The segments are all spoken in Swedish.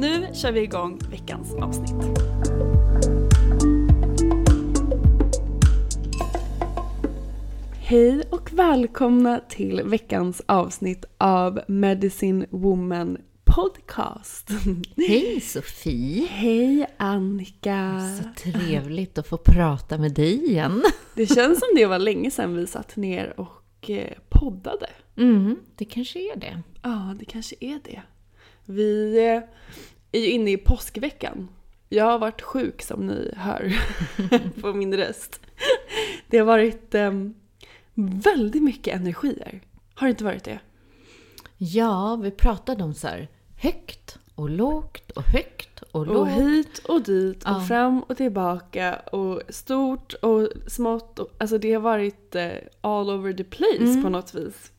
Nu kör vi igång veckans avsnitt. Hej och välkomna till veckans avsnitt av Medicine Woman Podcast. Hej Sofie! Hej Annika! Så trevligt att få prata med dig igen. Det känns som det var länge sedan vi satt ner och eh, poddade. Mm, det kanske är det. Ja, det kanske är det. Vi eh, är ju inne i påskveckan. Jag har varit sjuk som ni hör på min röst. Det har varit eh, väldigt mycket energier. Har det inte varit det? Ja, vi pratade om så här högt och lågt och högt och Och lågt. hit och dit och Ja. fram och tillbaka och stort och smått. Och, alltså det har varit eh, all over the place Mm. på något vis.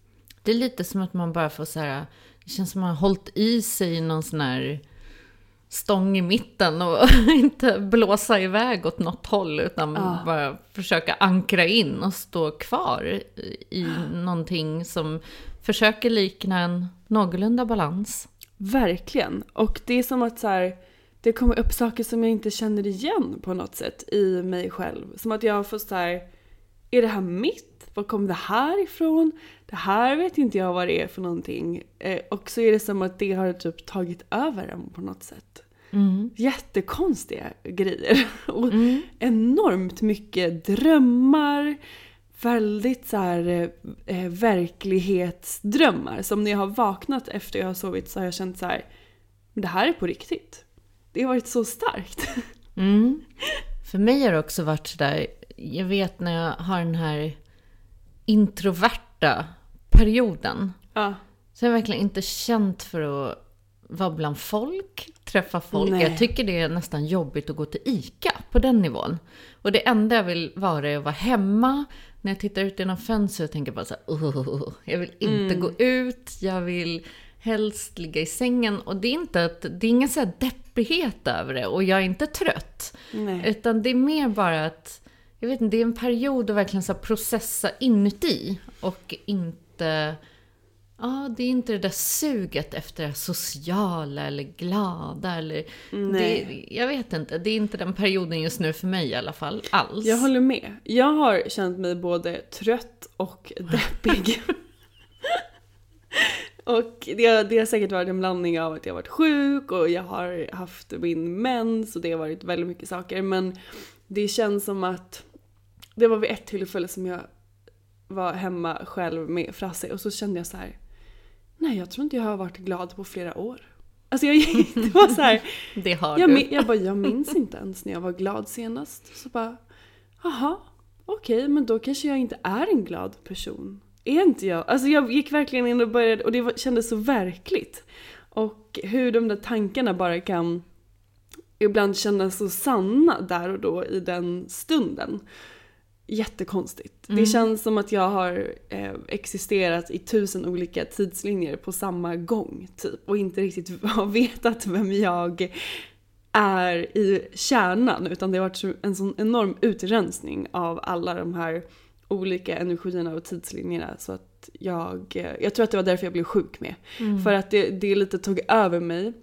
Det är lite som att man bara får så här, det känns som att man har hållit i sig i någon sån här stång i mitten och inte blåsa iväg åt något håll utan Ja. bara försöka ankra in och stå kvar i- i någonting som försöker likna en någorlunda balans. Verkligen. Och det är som att så här, det kommer upp saker som jag inte känner igen på något sätt i mig själv. Som att jag får så här, är det här mitt? Var kom det här ifrån? Det här vet inte jag vad det är för någonting. Eh, och så är det som att det har typ tagit över en på något sätt. Jättekonstiga grejer. Och enormt mycket drömmar. Väldigt så här eh, eh, verklighetsdrömmar. Som när jag har vaknat efter jag har sovit så har jag känt så här. Men det här är på riktigt. Det har varit så starkt. Mm. För mig har det också varit sådär, jag vet när jag har den här introverta perioden. Ja. Så jag har verkligen inte känt för att vara bland folk, träffa folk. Nej. Jag tycker det är nästan jobbigt att gå till ICA på den nivån. Och det enda jag vill vara är att vara hemma. När jag tittar ut genom fönstret tänker jag bara så här, "Åh, jag vill inte gå ut, jag vill helst ligga i sängen. Och det är inte att, det är ingen så här deppighet över det och jag är inte trött. Nej. Utan det är mer bara att, jag vet inte, det är en period att verkligen så processa inuti och inte Ja, det är inte det där suget efter det sociala eller glada eller... Nej. Det, jag vet inte, det är inte den perioden just nu för mig i alla fall, alls. Jag håller med. Jag har känt mig både trött och deppig. och det, det har säkert varit en blandning av att jag har varit sjuk och jag har haft min mens och det har varit väldigt mycket saker. Men det känns som att det var vid ett tillfälle som jag var hemma själv med Frasse och så kände jag så här. nej jag tror inte jag har varit glad på flera år. Alltså jag, det var så här, Det har jag, du. jag bara, jag minns inte ens när jag var glad senast. Så bara, jaha, okej, men då kanske jag inte är en glad person. Är inte jag? Alltså jag gick verkligen in och började, och det kändes så verkligt. Och hur de där tankarna bara kan ibland kännas så sanna där och då i den stunden. Jättekonstigt. Det känns som att jag har eh, existerat i tusen olika tidslinjer på samma gång typ och inte riktigt har vetat vem jag är i kärnan utan det har varit en sån enorm utrensning av alla de här olika energierna och tidslinjerna så att jag, eh, jag tror att det var därför jag blev sjuk med. För att det, det lite tog över mig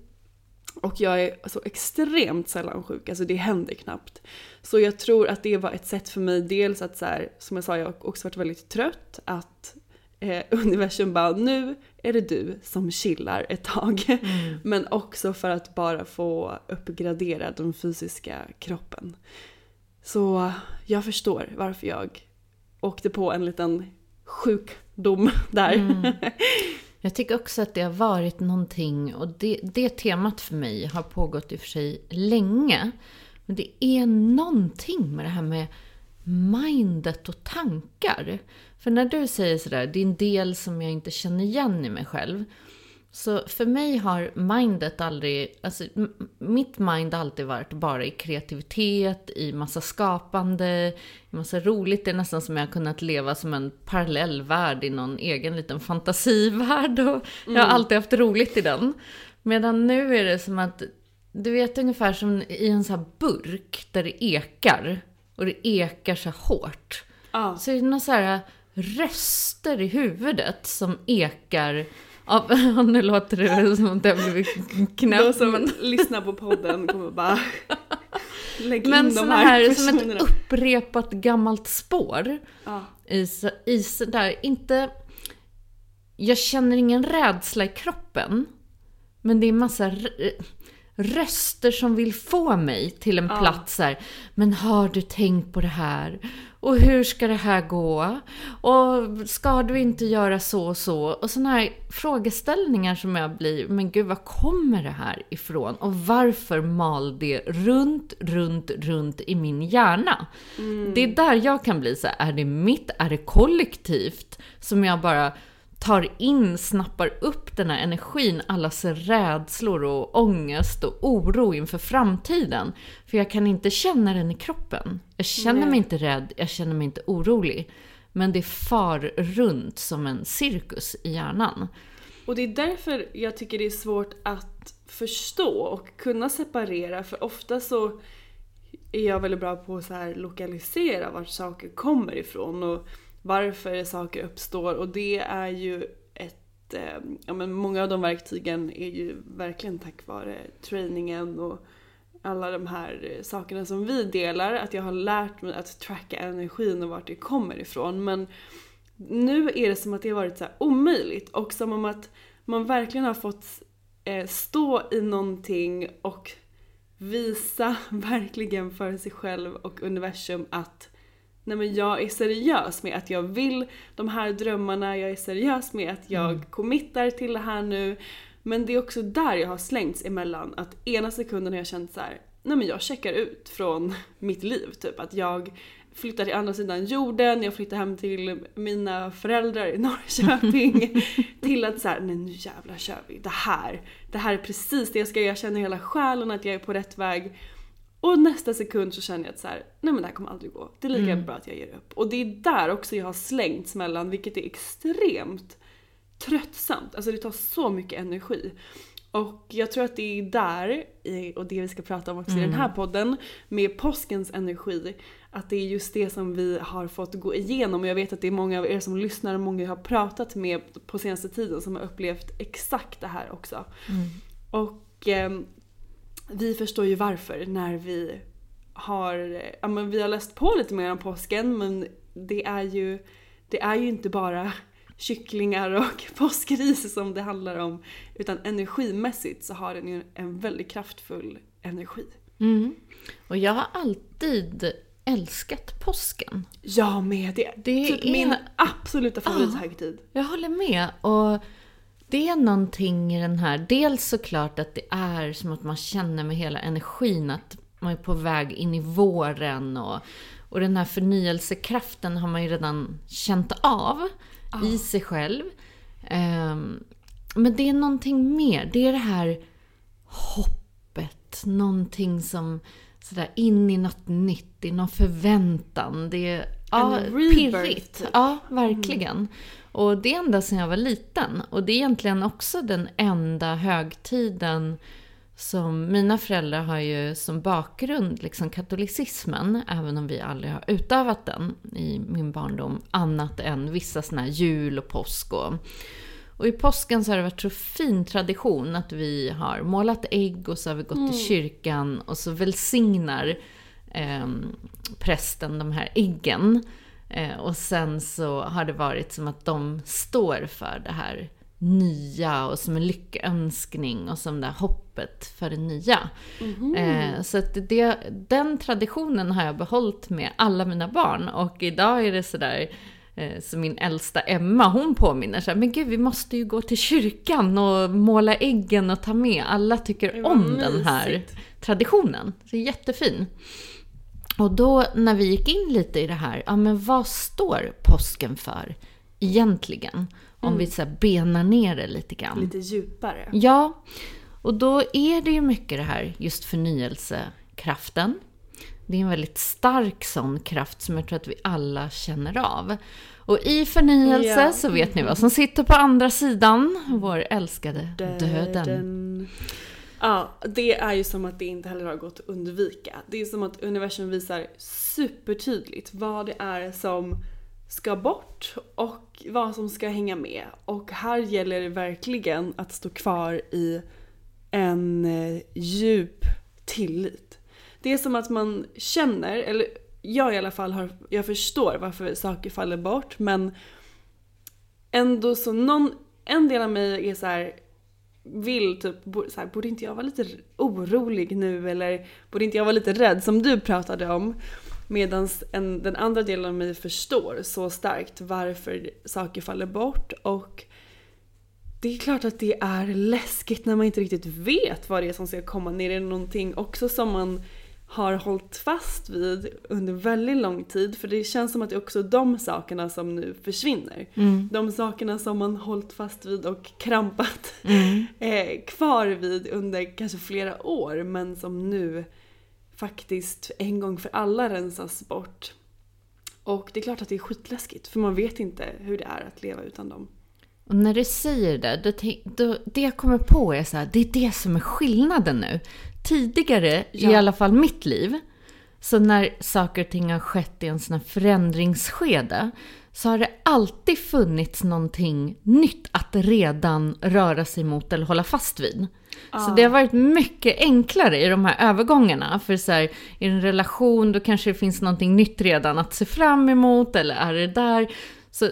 och jag är så extremt sällan sjuk, alltså det händer knappt. Så jag tror att det var ett sätt för mig, dels att så här, som jag sa, jag har också varit väldigt trött, att eh, universum bara nu är det du som chillar ett tag. Men också för att bara få uppgradera den fysiska kroppen. Så jag förstår varför jag åkte på en liten sjukdom där. Jag tycker också att det har varit någonting, och det, det temat för mig har pågått i och för sig länge. Men det är någonting med det här med mindet och tankar. För när du säger sådär, det är en del som jag inte känner igen i mig själv. Så för mig har mindet aldrig, alltså mitt mind har alltid varit bara i kreativitet, i massa skapande, i massa roligt. Det är nästan som jag har kunnat leva som en parallell värld i någon egen liten fantasivärld. Och jag har alltid haft roligt i den. Medan nu är det som att, du vet ungefär som i en sån här burk där det ekar. Och det ekar så hårt. Ja. Så är det några så här röster i huvudet som ekar av, nu låter det som att jag blivit De knäpp. som Men, lyssnar på podden kommer bara lägga men in de såna här, här, som ett upprepat gammalt spår. Ja. I, i sådär, inte... Jag känner ingen rädsla i kroppen. Men det är massa röster som vill få mig till en plats här. Men har du tänkt på det här? Och hur ska det här gå? Och ska du inte göra så och så? Och sådana här frågeställningar som jag blir, men gud, var kommer det här ifrån? Och varför mal det runt, runt, runt i min hjärna? Det är där jag kan bli så här, är det mitt, är det kollektivt? Som jag bara tar in, snappar upp den här energin, allas rädslor och ångest och oro inför framtiden. För jag kan inte känna den i kroppen. Jag känner mig inte rädd, jag känner mig inte orolig. Men det far runt som en cirkus i hjärnan. Och det är därför jag tycker det är svårt att förstå och kunna separera för ofta så är jag väldigt bra på att så här lokalisera vart saker kommer ifrån och varför saker uppstår och det är ju ett, eh, ja men många av de verktygen är ju verkligen tack vare träningen och alla de här eh, sakerna som vi delar, att jag har lärt mig att tracka energin och vart det kommer ifrån. Men nu är det som att det har varit så här omöjligt och som om att man verkligen har fått eh, stå i någonting och visa verkligen för sig själv och universum att nej men jag är seriös med att jag vill de här drömmarna, jag är seriös med att jag committar till det här nu. Men det är också där jag har slängts emellan att ena sekunden har jag känt så här, nej men jag checkar ut från mitt liv typ. Att jag flyttar till andra sidan jorden, jag flyttar hem till mina föräldrar i Norrköping. till att så här, nej nu jävlar kör vi. Det här, det här är precis det jag ska göra. Jag känner hela själen att jag är på rätt väg. Och nästa sekund så känner jag att så här, nej men det här kommer aldrig gå. Det är lika bra att jag ger upp. Och det är där också jag har slängts mellan, vilket är extremt tröttsamt. Alltså det tar så mycket energi. Och jag tror att det är där, och det vi ska prata om också i den här podden, med påskens energi. Att det är just det som vi har fått gå igenom. Och jag vet att det är många av er som lyssnar och många jag har pratat med på senaste tiden som har upplevt exakt det här också. Och ehm, vi förstår ju varför när vi har, ja men vi har läst på lite mer om påsken men det är ju, det är ju inte bara kycklingar och påskris som det handlar om utan energimässigt så har den ju en väldigt kraftfull energi. Mm. Och jag har alltid älskat påsken. Jag med! Det, Det typ är- min absoluta favorithögtid. Jag håller med. Och Det är någonting i den här, dels såklart att det är som att man känner med hela energin att man är på väg in i våren och, och den här förnyelsekraften har man ju redan känt av i sig själv. Ehm, men det är någonting mer, det är det här hoppet, någonting som sådär in i något nytt, i någon förväntan. Det är ja, pirrigt. Ja, verkligen. Och det är ända sedan jag var liten. Och det är egentligen också den enda högtiden som mina föräldrar har ju som bakgrund liksom katolicismen, även om vi aldrig har utövat den i min barndom, annat än vissa sådana här jul och påsk och och i påsken så har det varit så fin tradition att vi har målat ägg och så har vi gått till kyrkan och så välsignar eh, prästen de här äggen. Eh, och sen så har det varit som att de står för det här nya och som en lyckönskning och som det här hoppet för det nya. Eh, så att det, den traditionen har jag behållit med alla mina barn och idag är det sådär eh, så min äldsta Emma, hon påminner sig, men gud vi måste ju gå till kyrkan och måla äggen och ta med. Alla tycker om den här mysigt. traditionen. Så det är jättefin. Och då när vi gick in lite i det här, ja men vad står påsken för egentligen? Om vi så benar ner det lite grann. Lite djupare. Ja, och då är det ju mycket det här just förnyelsekraften. Det är en väldigt stark sån kraft som jag tror att vi alla känner av. Och i förnyelse Ja. så vet ni vad som sitter på andra sidan, vår älskade döden. Döden. Ja, det är ju som att det inte heller har gått att undvika. Det är som att universum visar supertydligt vad det är som ska bort och vad som ska hänga med. Och här gäller det verkligen att stå kvar i en eh, djup tillit. Det är som att man känner, eller jag i alla fall har, jag förstår varför saker faller bort men ändå så någon, en del av mig är så här vill typ, så här, borde inte jag vara lite orolig nu eller borde inte jag vara lite rädd som du pratade om? Medan den andra delen av mig förstår så starkt varför saker faller bort och det är klart att det är läskigt när man inte riktigt vet vad det är som ska komma ner. Det är någonting också som man har hållit fast vid under väldigt lång tid. För det känns som att det är också de sakerna som nu försvinner. De sakerna som man hållit fast vid och krampat eh, kvar vid under kanske flera år men som nu faktiskt en gång för alla rensas bort. Och det är klart att det är skitläskigt för man vet inte hur det är att leva utan dem. Och när du säger det, då, det jag kommer på är så här, det är det som är skillnaden nu. Tidigare, i Ja. alla fall mitt liv, så när saker och ting har skett i en sån här förändringsskede, så har det alltid funnits någonting nytt att redan röra sig mot eller hålla fast vid. Så det har varit mycket enklare i de här övergångarna. För så här, i en relation då kanske det finns någonting nytt redan att se fram emot, eller är det där? Så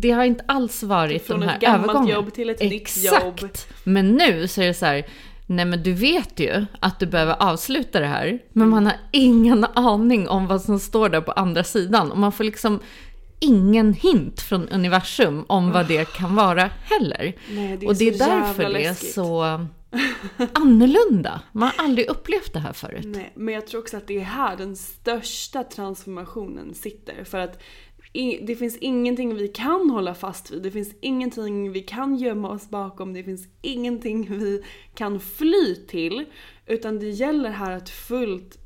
det har inte alls varit Från de ett här gammalt övergångarna. jobb till ett nytt Exakt. jobb. Men nu så är det så här, nej men du vet ju att du behöver avsluta det här, men man har ingen aning om vad som står där på andra sidan. Och man får liksom ingen hint från universum om vad det kan vara heller. Nej, det och det är därför det är så annorlunda. Man har aldrig upplevt det här förut. Nej, men jag tror också att det är här den största transformationen sitter. För att det finns ingenting vi kan hålla fast vid. Det finns ingenting vi kan gömma oss bakom. Det finns ingenting vi kan fly till. Utan det gäller här att fullt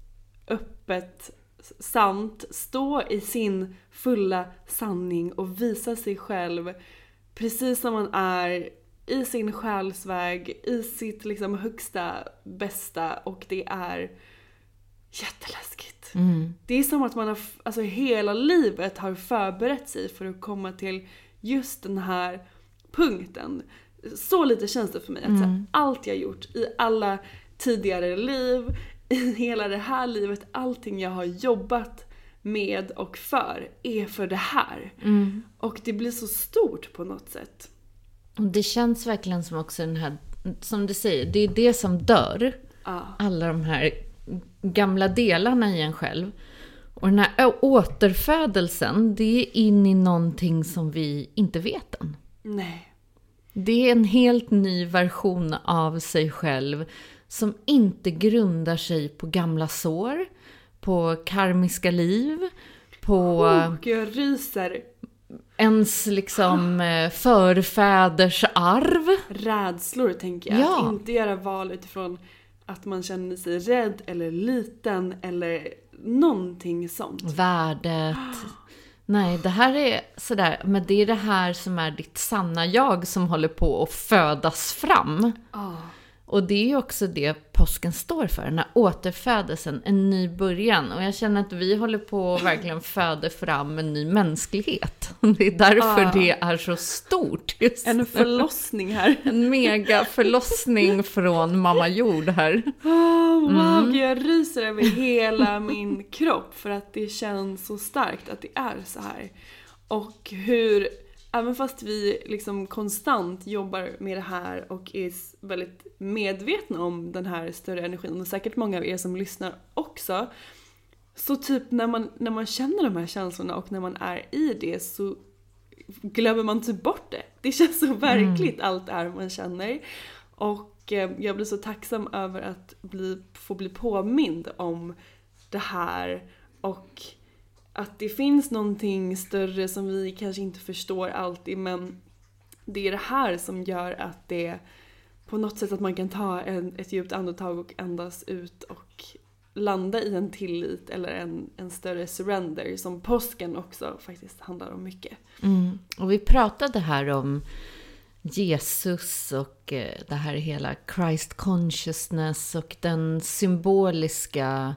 öppet, sant, stå i sin fulla sanning och visa sig själv precis som man är i sin själsväg, i sitt liksom högsta bästa och det är jätteläskigt. Det är som att man har, alltså hela livet har förberett sig för att komma till just den här punkten. Så lite känns det för mig. Att så här, allt jag gjort i alla tidigare liv, i hela det här livet, allting jag har jobbat med och för är för det här. Och det blir så stort på något sätt. Och det känns verkligen som också den här, som du säger, det är det som dör. Ja. Alla de här gamla delarna i en själv. Och den här återfödelsen, det är in i någonting som vi inte vet än. Nej. Det är en helt ny version av sig själv som inte grundar sig på gamla sår, på karmiska liv, på Oh, jag ryser. ens liksom eh, förfäders arv. Rädslor tänker jag. Ja. Att inte göra val utifrån att man känner sig rädd eller liten eller någonting sånt. Värdet. Nej, det här är sådär, men det är det här som är ditt sanna jag som håller på att födas fram. Ah. Och det är ju också det påsken står för, den här återfödelsen, en ny början. Och jag känner att vi håller på att verkligen föda fram en ny mänsklighet. Det är därför Ah. det är så stort just En förlossning här. En mega förlossning från mamma jord här. Oh, wow, Mm. jag ryser över hela min kropp för att det känns så starkt att det är så här. Och hur, även fast vi liksom konstant jobbar med det här och är väldigt medvetna om den här större energin och säkert många av er som lyssnar också. Så typ när man, när man känner de här känslorna och när man är i det så glömmer man typ bort det. Det känns så verkligt allt det är man känner. Och eh, jag blir så tacksam över att bli, få bli påmind om det här och att det finns någonting större som vi kanske inte förstår alltid men det är det här som gör att det på något sätt att man kan ta en, ett djupt andetag och andas ut och landa i en tillit eller en, en större surrender som påsken också faktiskt handlar om mycket. Mm. Och vi pratade här om Jesus och eh, det här hela Christ consciousness och den symboliska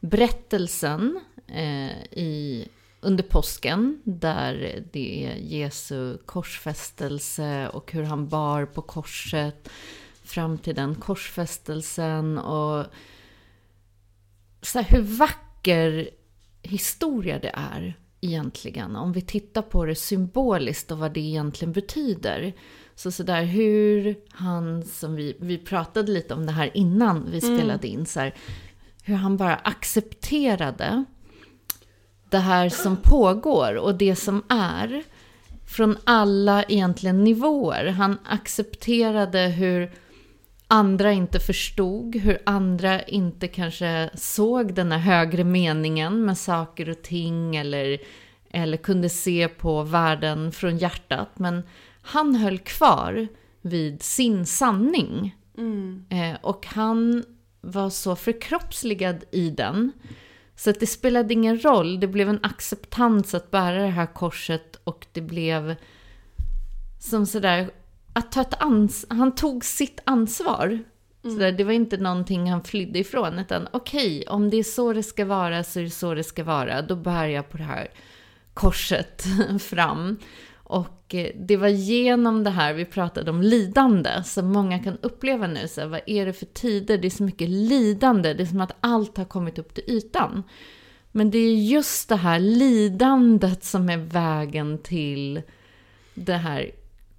berättelsen i, under påsken där det är Jesu korsfästelse och hur han bar på korset fram till den korsfästelsen och så här, hur vacker historia det är egentligen. Om vi tittar på det symboliskt och vad det egentligen betyder. Så sådär hur han, som vi, vi pratade lite om det här innan vi spelade in, så här, hur han bara accepterade det här som pågår och det som är från alla egentligen nivåer. Han accepterade hur andra inte förstod, hur andra inte kanske såg den här högre meningen med saker och ting eller, eller kunde se på världen från hjärtat. Men han höll kvar vid sin sanning. Eh, och han var så förkroppsligad i den. Så att det spelade ingen roll, det blev en acceptans att bära det här korset och det blev som sådär, att ta ett ans han tog sitt ansvar. Sådär, det var inte någonting han flydde ifrån, utan okej, om det är så det ska vara så är det så det ska vara. Då bär jag på det här korset fram. Och eh, det var genom det här vi pratade om lidande, som många kan uppleva nu. Så här, vad är det för tider? Det är så mycket lidande, det är som att allt har kommit upp till ytan. Men det är just det här lidandet som är vägen till det här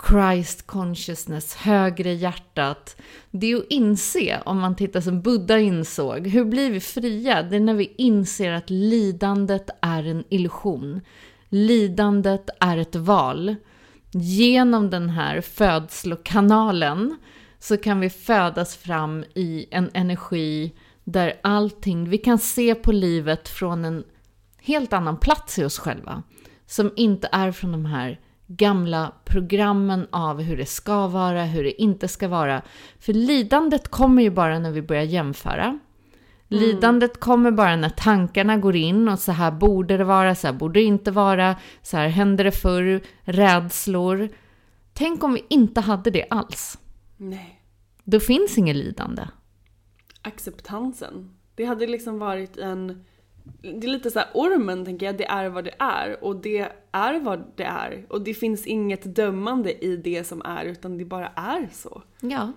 Christ consciousness, högre hjärtat. Det är att inse, om man tittar som Buddha insåg, hur blir vi fria? Det är när vi inser att lidandet är en illusion. Lidandet är ett val. Genom den här födslokanalen så kan vi födas fram i en energi där allting, vi kan se på livet från en helt annan plats i oss själva. Som inte är från de här gamla programmen av hur det ska vara, hur det inte ska vara. För lidandet kommer ju bara när vi börjar jämföra. Lidandet kommer bara när tankarna går in och så här borde det vara, så här borde det inte vara, så här hände det förr, rädslor. Tänk om vi inte hade det alls. Nej. Då finns inget lidande. acceptansen. Det hade liksom varit en... Det är lite så här ormen tänker jag, det är vad det är och det är vad det är. Och det finns inget dömande i det som är utan det bara är så. Ja.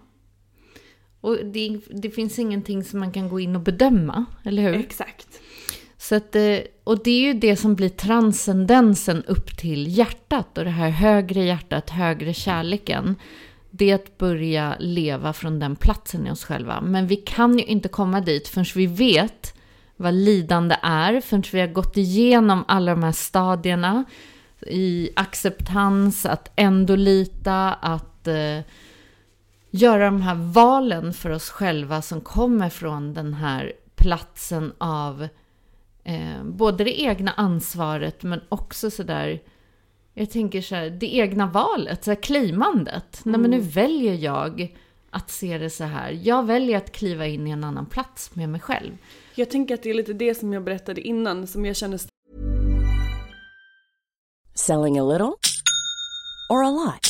Och det, det finns ingenting som man kan gå in och bedöma, eller hur? Exakt. Så att, eh, och det är ju det som blir transcendensen upp till hjärtat och det här högre hjärtat, högre kärleken. Det är att börja leva från den platsen i oss själva. Men vi kan ju inte komma dit förrän vi vet vad lidande är, förrän vi har gått igenom alla de här stadierna i acceptans, att ändå lita, att eh, göra de här valen för oss själva som kommer från den här platsen av eh, både det egna ansvaret men också sådär jag tänker så här, det egna valet, så här claimandet. Mm. Nej men nu väljer jag att se det så här. Jag väljer att kliva in i en annan plats med mig själv. Jag tänker att det är lite det som jag berättade innan, som jag känner... Selling a little or a lot?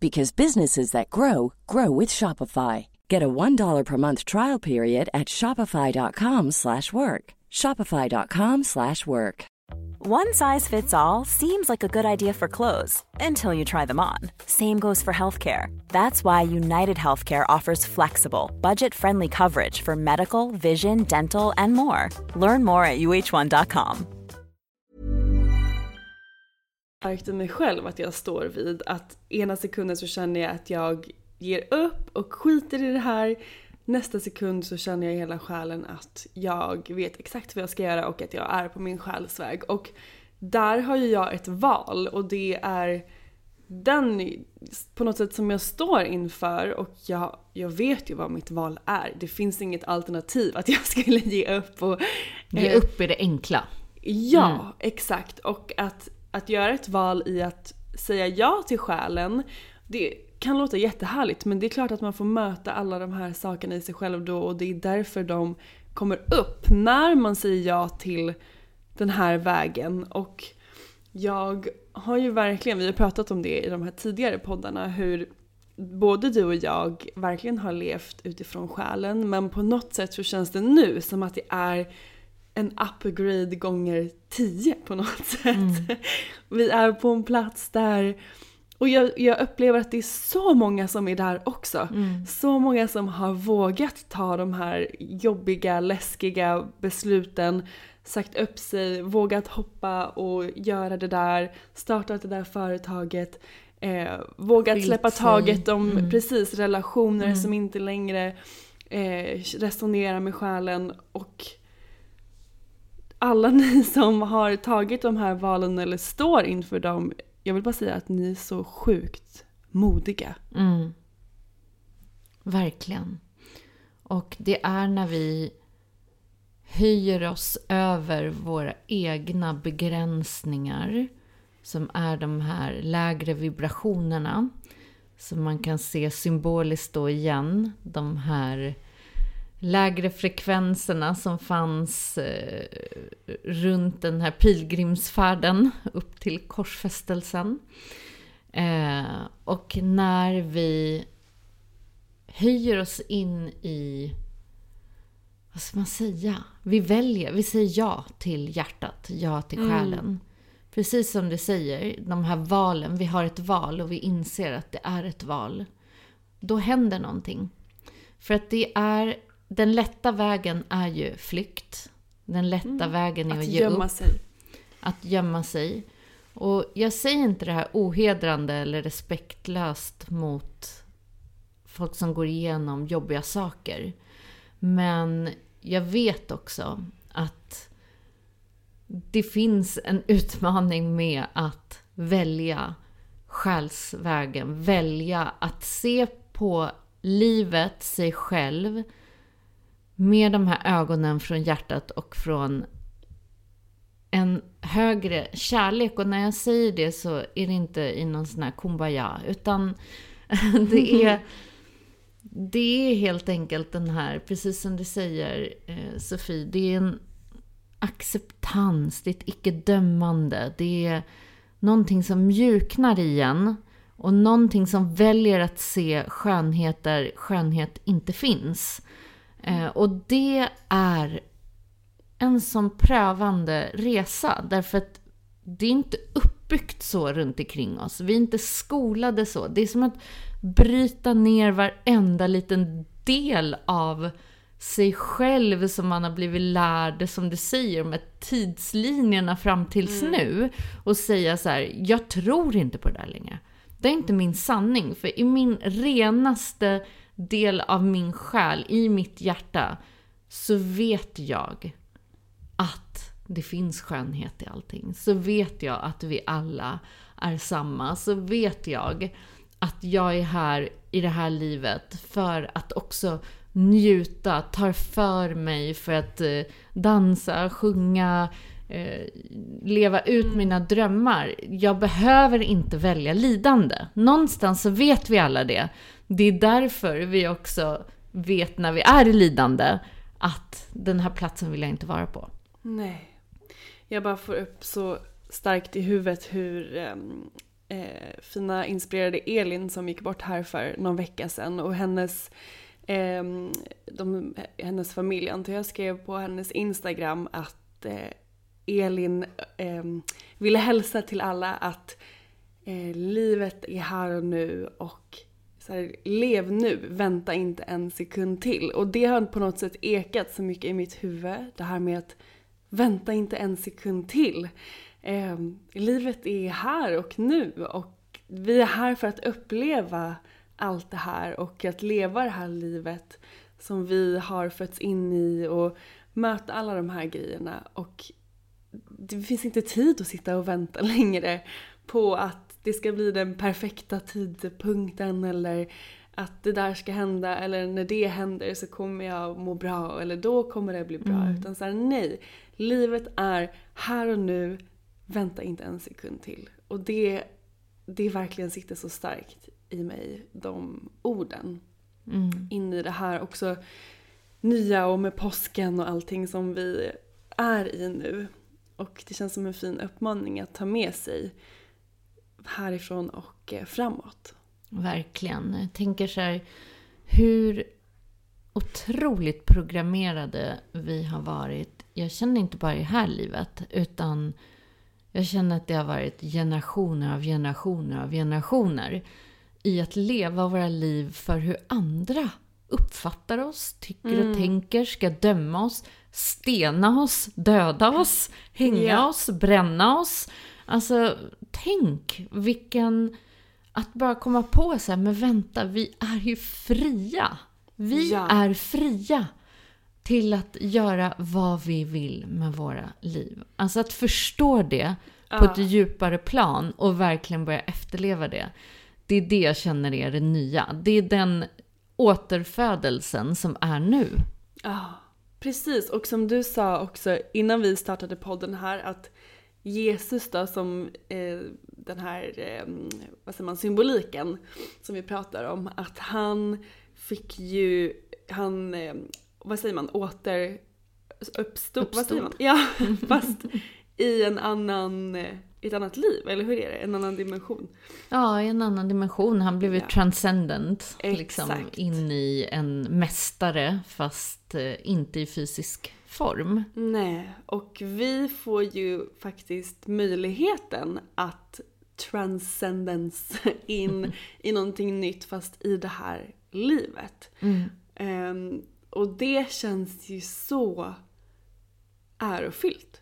because businesses that grow grow with Shopify. Get a $1 per month trial period at shopify.com/work. shopify.com/work. One size fits all seems like a good idea for clothes until you try them on. Same goes for healthcare. That's why United Healthcare offers flexible, budget-friendly coverage for medical, vision, dental, and more. Learn more at uh1.com. märkte mig själv att jag står vid att ena sekunden så känner jag att jag ger upp och skiter i det här. Nästa sekund så känner jag i hela själen att jag vet exakt vad jag ska göra och att jag är på min själsväg. Och där har ju jag ett val och det är den på något sätt som jag står inför och jag, jag vet ju vad mitt val är. Det finns inget alternativ att jag skulle ge upp och... Ge eh, upp är det enkla. Ja, mm. exakt. Och att att göra ett val i att säga ja till själen, det kan låta jättehärligt men det är klart att man får möta alla de här sakerna i sig själv då och det är därför de kommer upp när man säger ja till den här vägen. Och jag har ju verkligen, vi har pratat om det i de här tidigare poddarna, hur både du och jag verkligen har levt utifrån själen men på något sätt så känns det nu som att det är en upgrade gånger tio på något sätt. Mm. Vi är på en plats där och jag, jag, upplever att det är så många som är där också. Mm. Så många som har vågat ta de här jobbiga, läskiga besluten, sagt upp sig, vågat hoppa och göra det där, startat det där företaget, eh, vågat släppa taget om mm. precis relationer mm. som inte längre eh, resonerar med själen och alla ni som har tagit de här valen eller står inför dem, jag vill bara säga att ni är så sjukt modiga. Mm. Verkligen. Och det är när vi höjer oss över våra egna begränsningar som är de här lägre vibrationerna. Som man kan se symboliskt då igen, de här lägre frekvenserna som fanns eh, runt den här pilgrimsfärden upp till korsfästelsen. Eh, och när vi höjer oss in i, vad ska man säga? Vi väljer, vi säger ja till hjärtat, ja till mm. själen. Mm. Precis som du säger, de här valen, vi har ett val och vi inser att det är ett val. Då händer någonting. För att det är den lätta vägen är ju flykt. Den lätta mm. vägen är att, att ge gömma upp. Sig. Att gömma sig. Och jag säger inte det här ohedrande eller respektlöst mot folk som går igenom jobbiga saker. Men jag vet också att det finns en utmaning med att välja själsvägen. Välja att se på livet, sig själv, med de här ögonen från hjärtat och från en högre kärlek. Och när jag säger det så är det inte i någon sån här kumbaya, utan det är, det är helt enkelt den här, precis som du säger eh, Sofie, det är en acceptans, det är ett icke-dömande, det är någonting som mjuknar igen och någonting som väljer att se skönhet där skönhet inte finns. Eh, och det är en sån prövande resa. Därför att det är inte uppbyggt så runt omkring oss. Vi är inte skolade så. Det är som att bryta ner varenda liten del av sig själv som man har blivit lärd, som du säger, med tidslinjerna fram tills mm. nu och säga så här, jag tror inte på det där längre. Det är inte min sanning, för i min renaste del av min själ, i mitt hjärta, så vet jag att det finns skönhet i allting. Så vet jag att vi alla är samma. Så vet jag att jag är här i det här livet för att också njuta, tar för mig för att eh, dansa, sjunga, eh, leva ut mm. mina drömmar. Jag behöver inte välja lidande. Någonstans så vet vi alla det. Det är därför vi också vet när vi är i lidande att den här platsen vill jag inte vara på. Nej. Jag bara får upp så starkt i huvudet hur ehm, eh, fina inspirerade Elin som gick bort här för någon vecka sedan och hennes eh, de, hennes familj, antar jag skrev på hennes Instagram att eh, Elin eh, ville hälsa till alla att eh, livet är här och nu och så här, lev nu, vänta inte en sekund till. Och det har på något sätt ekat så mycket i mitt huvud, det här med att vänta inte en sekund till. Eh, livet är här och nu och vi är här för att uppleva allt det här och att leva det här livet som vi har fötts in i och möta alla de här grejerna. Och det finns inte tid att sitta och vänta längre på att det ska bli den perfekta tidpunkten eller att det där ska hända eller när det händer så kommer jag må bra eller då kommer det bli bra. Mm. Utan såhär nej, livet är här och nu, vänta inte en sekund till. Och det, det verkligen sitter så starkt i mig, de orden. Mm. In i det här också nya och med påsken och allting som vi är i nu. Och det känns som en fin uppmaning att ta med sig härifrån och eh, framåt. Verkligen. Jag tänker så här, hur otroligt programmerade vi har varit. Jag känner inte bara i det här livet, utan jag känner att det har varit generationer av generationer av generationer i att leva våra liv för hur andra uppfattar oss, tycker mm. och tänker, ska döma oss, stena oss, döda oss, hänga yeah. oss, bränna oss. Alltså, tänk vilken... Att bara komma på så här, men vänta, vi är ju fria. Vi ja. är fria till att göra vad vi vill med våra liv. Alltså att förstå det på ett djupare plan och verkligen börja efterleva det. Det är det jag känner är det nya. Det är den återfödelsen som är nu. Ja, precis. Och som du sa också innan vi startade podden här att Jesus då som eh, den här, eh, vad säger man, symboliken som vi pratar om. Att han fick ju, han, eh, vad säger man, åter uppstod, uppstod. vad säger man? Ja, fast i en annan ett annat liv, eller hur är det? En annan dimension. Ja, i en annan dimension. Han blev ju ja. transcendent, liksom in i en mästare, fast eh, inte i fysisk form. Nej, och vi får ju faktiskt möjligheten att transcendence in i någonting nytt, fast i det här livet. Mm. Um, och det känns ju så ärofyllt.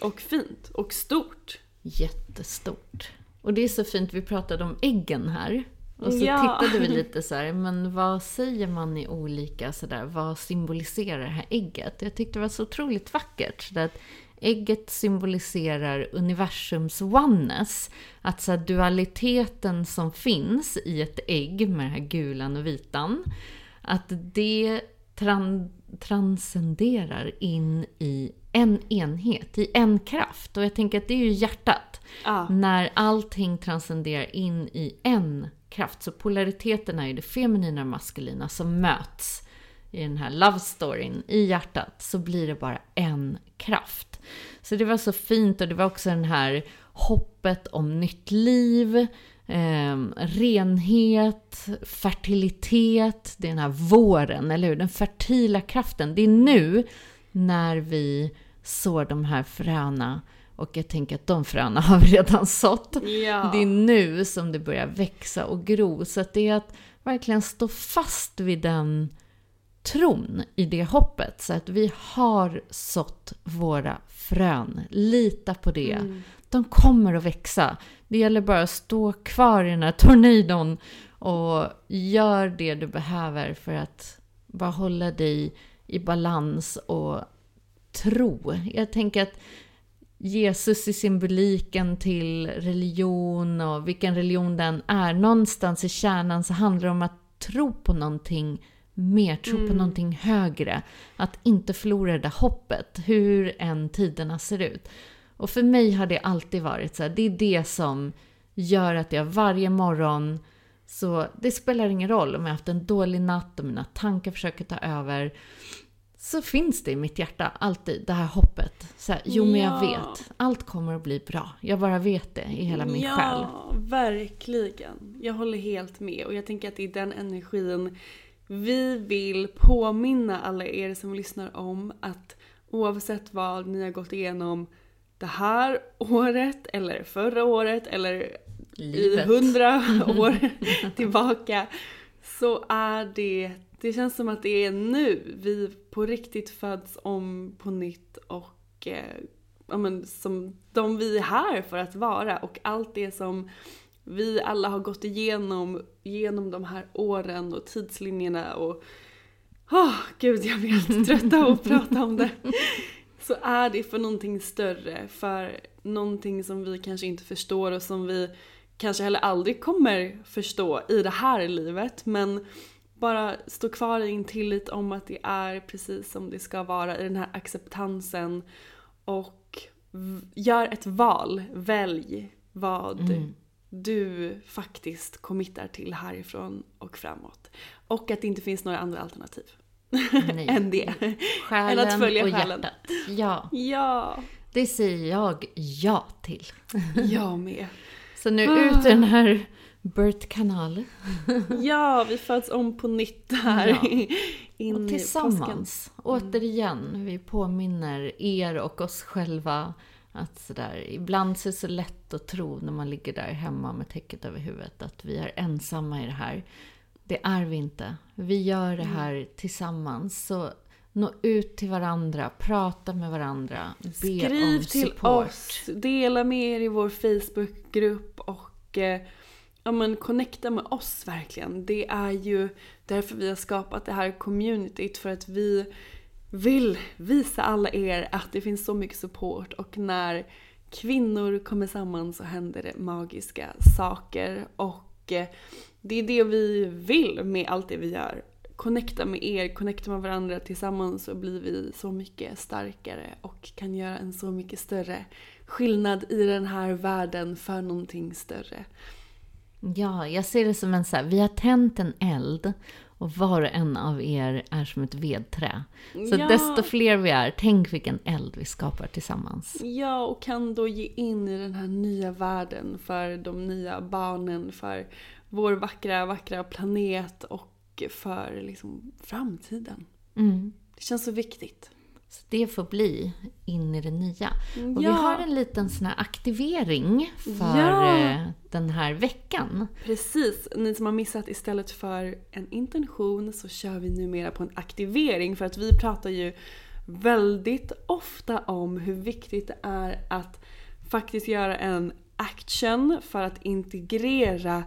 Och fint och stort jättestort. Och det är så fint, vi pratade om äggen här. Och så ja. tittade vi lite så här, men vad säger man i olika sådär, vad symboliserar det här ägget? Jag tyckte det var så otroligt vackert. Så att ägget symboliserar universums oneness. Att så dualiteten som finns i ett ägg med den här gulan och vitan. Att det tran transcenderar in i en enhet, i en kraft. Och jag tänker att det är ju hjärtat. Ah. När allting transcenderar in i en kraft. Så polariteten är ju det feminina och maskulina som möts i den här love storyn i hjärtat. Så blir det bara en kraft. Så det var så fint och det var också den här hoppet om nytt liv. Eh, renhet, fertilitet, det är den här våren, eller hur? Den fertila kraften. Det är nu när vi sår de här fröna och jag tänker att de fröna har vi redan sått. Ja. Det är nu som det börjar växa och gro. Så det är att verkligen stå fast vid den tron i det hoppet. Så att vi har sått våra frön. Lita på det. Mm. De kommer att växa. Det gäller bara att stå kvar i den här tornadon och gör det du behöver för att bara hålla dig i balans och tro. Jag tänker att Jesus i symboliken till religion och vilken religion den är. Någonstans i kärnan så handlar det om att tro på någonting mer, tro på någonting högre. Att inte förlora det där hoppet, hur än tiderna ser ut. Och för mig har det alltid varit så här, det är det som gör att jag varje morgon så det spelar ingen roll om jag har haft en dålig natt och mina tankar försöker ta över. Så finns det i mitt hjärta alltid det här hoppet. Så här, jo men jag Ja. vet, allt kommer att bli bra. Jag bara vet det i hela min ja, själ. verkligen. Jag håller helt med. Och jag tänker att det är den energin vi vill påminna alla er som lyssnar om att oavsett vad ni har gått igenom det här året eller förra året eller i Livet. hundra år tillbaka så är det, det känns som att det är nu vi på riktigt föds om på nytt och eh, ja, men, som de vi är här för att vara och allt det som vi alla har gått igenom genom de här åren och tidslinjerna och Åh, gud jag blir helt trött av att prata om det. Så är det för någonting större, för någonting som vi kanske inte förstår och som vi kanske heller aldrig kommer förstå i det här livet. Men bara stå kvar i en tillit om att det är precis som det ska vara i den här acceptansen. Och gör ett val, välj vad Mm. du faktiskt committar till härifrån och framåt. Och att det inte finns några andra alternativ Nej. än det. Själen än att följa och själen. hjärtat. Ja, Ja, det säger jag ja till. jag med. Så nu ut i den här Bert-kanal. Ja, vi föds om på nytt här. Ja. In Och i tillsammans, återigen, vi påminner er och oss själva att sådär, ibland så är det så lätt att tro när man ligger där hemma med täcket över huvudet att vi är ensamma i det här. Det är vi inte. Vi gör det här tillsammans. Så nå ut till varandra, prata med varandra, be Skriv om till support. oss, dela med er i vår Facebookgrupp och eh, ja, men connecta med oss verkligen. Det är ju därför vi har skapat det här communityt för att vi vill visa alla er att det finns så mycket support och när kvinnor kommer samman så händer det magiska saker och eh, det är det vi vill med allt det vi gör. Connecta med er, connecta med varandra tillsammans så blir vi så mycket starkare och kan göra en så mycket större skillnad i den här världen för någonting större. Ja, jag ser det som en så här, vi har tänt en eld och var och en av er är som ett vedträ. Så Ja. desto fler vi är, tänk vilken eld vi skapar tillsammans. Ja, och kan då ge in i den här nya världen för de nya barnen, för vår vackra, vackra planet och för liksom framtiden. Mm. Det känns så viktigt. Så det får bli in i det nya. Och vi Ja. har en liten sån här aktivering för Ja. eh, den här veckan. Precis, ni som har missat istället för en intention så kör vi numera på en aktivering för att vi pratar ju väldigt ofta om hur viktigt det är att faktiskt göra en action för att integrera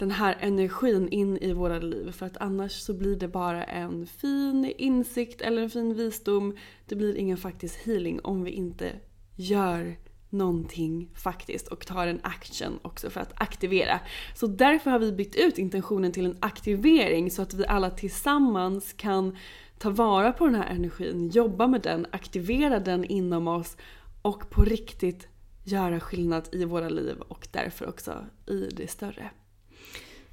den här energin in i våra liv för att annars så blir det bara en fin insikt eller en fin visdom. Det blir ingen faktisk healing om vi inte gör någonting faktiskt och tar en action också för att aktivera. Så därför har vi bytt ut intentionen till en aktivering så att vi alla tillsammans kan ta vara på den här energin, jobba med den, aktivera den inom oss och på riktigt göra skillnad i våra liv och därför också i det större.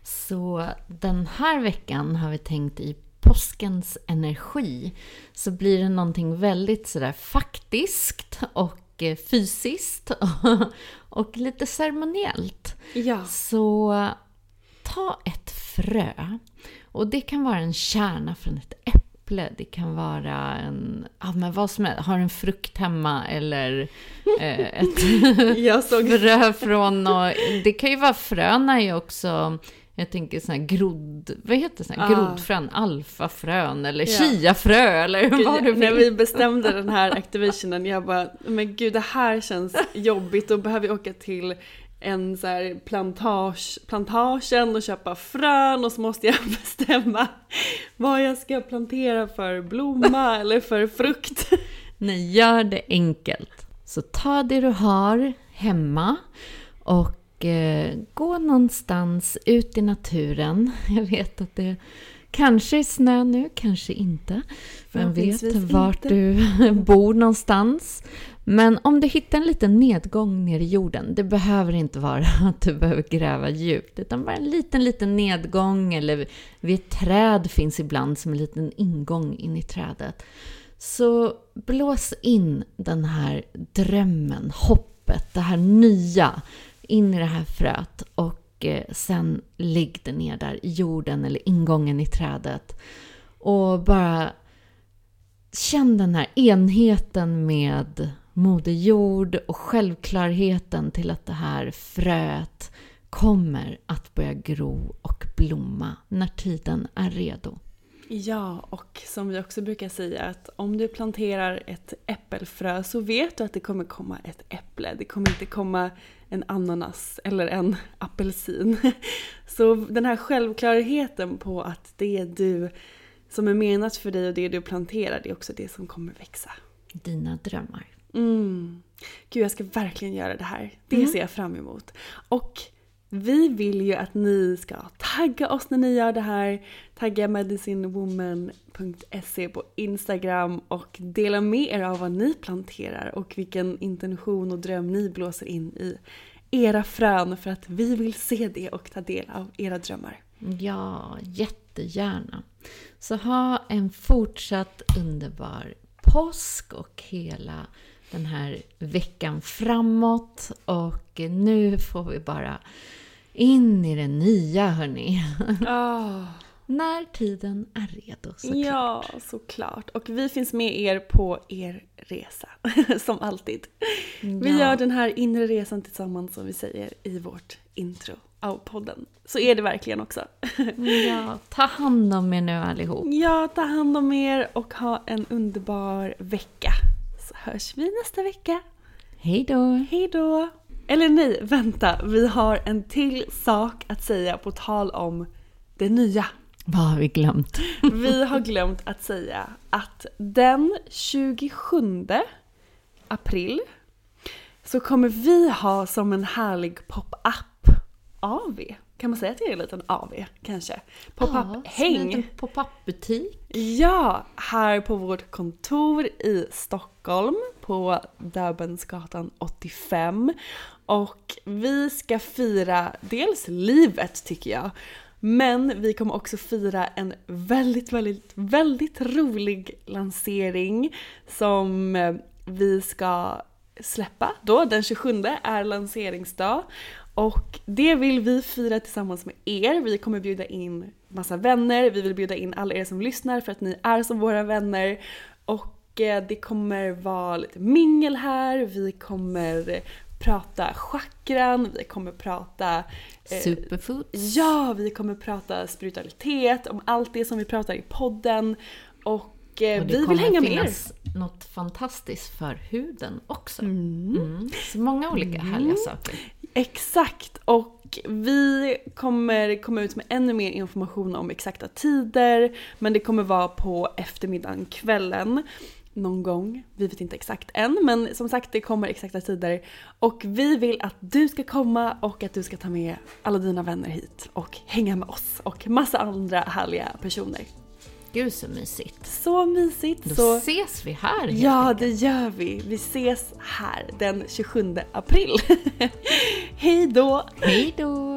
Så den här veckan har vi tänkt i påskens energi så blir det någonting väldigt sådär faktiskt och eh, fysiskt och lite ceremoniellt. Ja. Så ta ett frö. Och det kan vara en kärna från ett äpp- äpple, det kan vara en, ja men vad som helst, har en frukt hemma eller eh, ett frö från och, det kan ju vara fröna är ju också, jag tänker sådana här grodd, vad heter här Ah. grodfrön, alfafrön eller Ja. chiafrö eller vad du När vill. vi bestämde den här activationen, jag bara, men gud det här känns jobbigt, då behöver vi åka till en så här plantage, plantagen och köpa frön och så måste jag bestämma vad jag ska plantera för blomma eller för frukt. Nej, gör det enkelt. Så ta det du har hemma och eh, gå någonstans ut i naturen. Jag vet att det kanske är snö nu, kanske inte. Vem vet vart inte. du bor någonstans. Men om du hittar en liten nedgång ner i jorden, det behöver inte vara att du behöver gräva djupt, utan bara en liten, liten nedgång eller vid ett träd finns ibland som en liten ingång in i trädet. Så blås in den här drömmen, hoppet, det här nya in i det här fröet och eh, sen ligg det ner där i jorden eller ingången i trädet. Och bara känn den här enheten med Moder Jord och självklarheten till att det här fröet kommer att börja gro och blomma när tiden är redo. Ja, och som vi också brukar säga att om du planterar ett äppelfrö så vet du att det kommer komma ett äpple. Det kommer inte komma en ananas eller en apelsin. Så den här självklarheten på att det är du som är menat för dig och det du planterar, det är också det som kommer växa. Dina drömmar. Mm. Gud, jag ska verkligen göra det här. Det ser jag fram emot. Och vi vill ju att ni ska tagga oss när ni gör det här. Tagga medicinewoman.se på Instagram och dela med er av vad ni planterar och vilken intention och dröm ni blåser in i era frön för att vi vill se det och ta del av era drömmar. Ja, jättegärna. Så ha en fortsatt underbar påsk och hela den här veckan framåt. Och nu får vi bara in i det nya, hörni. När tiden är redo såklart. Ja, såklart. Och vi finns med er på er resa, som alltid. Vi Ja. gör den här inre resan tillsammans som vi säger i vårt intro av podden. Så är det verkligen också. Ja, ta hand om er nu allihop. Ja, ta hand om er och ha en underbar vecka. Så hörs vi nästa vecka. Hej då! Hej då! Eller nej, vänta. Vi har en till sak att säga på tal om det nya. Vad har vi glömt? Vi har glömt att säga att den 27 april så kommer vi ha som en härlig pop-up AV. Kan man säga att det är en liten AV kanske? Ja, Pop-up-häng. en pop-up-butik. Ja, här på vårt kontor i Stockholm på Döbelnsgatan 85. Och vi ska fira dels livet tycker jag, men vi kommer också fira en väldigt, väldigt, väldigt rolig lansering som eh, vi ska släppa då. Den 27 är lanseringsdag. Och det vill vi fira tillsammans med er. Vi kommer bjuda in massa vänner, vi vill bjuda in alla er som lyssnar för att ni är som våra vänner. Och eh, det kommer vara lite mingel här, vi kommer prata chakran, vi kommer prata eh, Superfood. Ja, vi kommer prata spiritualitet, om allt det som vi pratar i podden. Och, eh, Och det vi kommer vill hänga med er. finnas något fantastiskt för huden också. Mm. Så många olika härliga saker. Exakt! Och vi kommer komma ut med ännu mer information om exakta tider. Men det kommer vara på eftermiddagen, kvällen. Någon gång. Vi vet inte exakt än. Men som sagt, det kommer exakta tider. Och vi vill att du ska komma och att du ska ta med alla dina vänner hit. Och hänga med oss. Och massa andra härliga personer. Gud så mysigt. Så mysigt! Då så... ses vi här helt Ja, enkelt. det gör vi. Vi ses här den 27 april. Hej då! Hej då!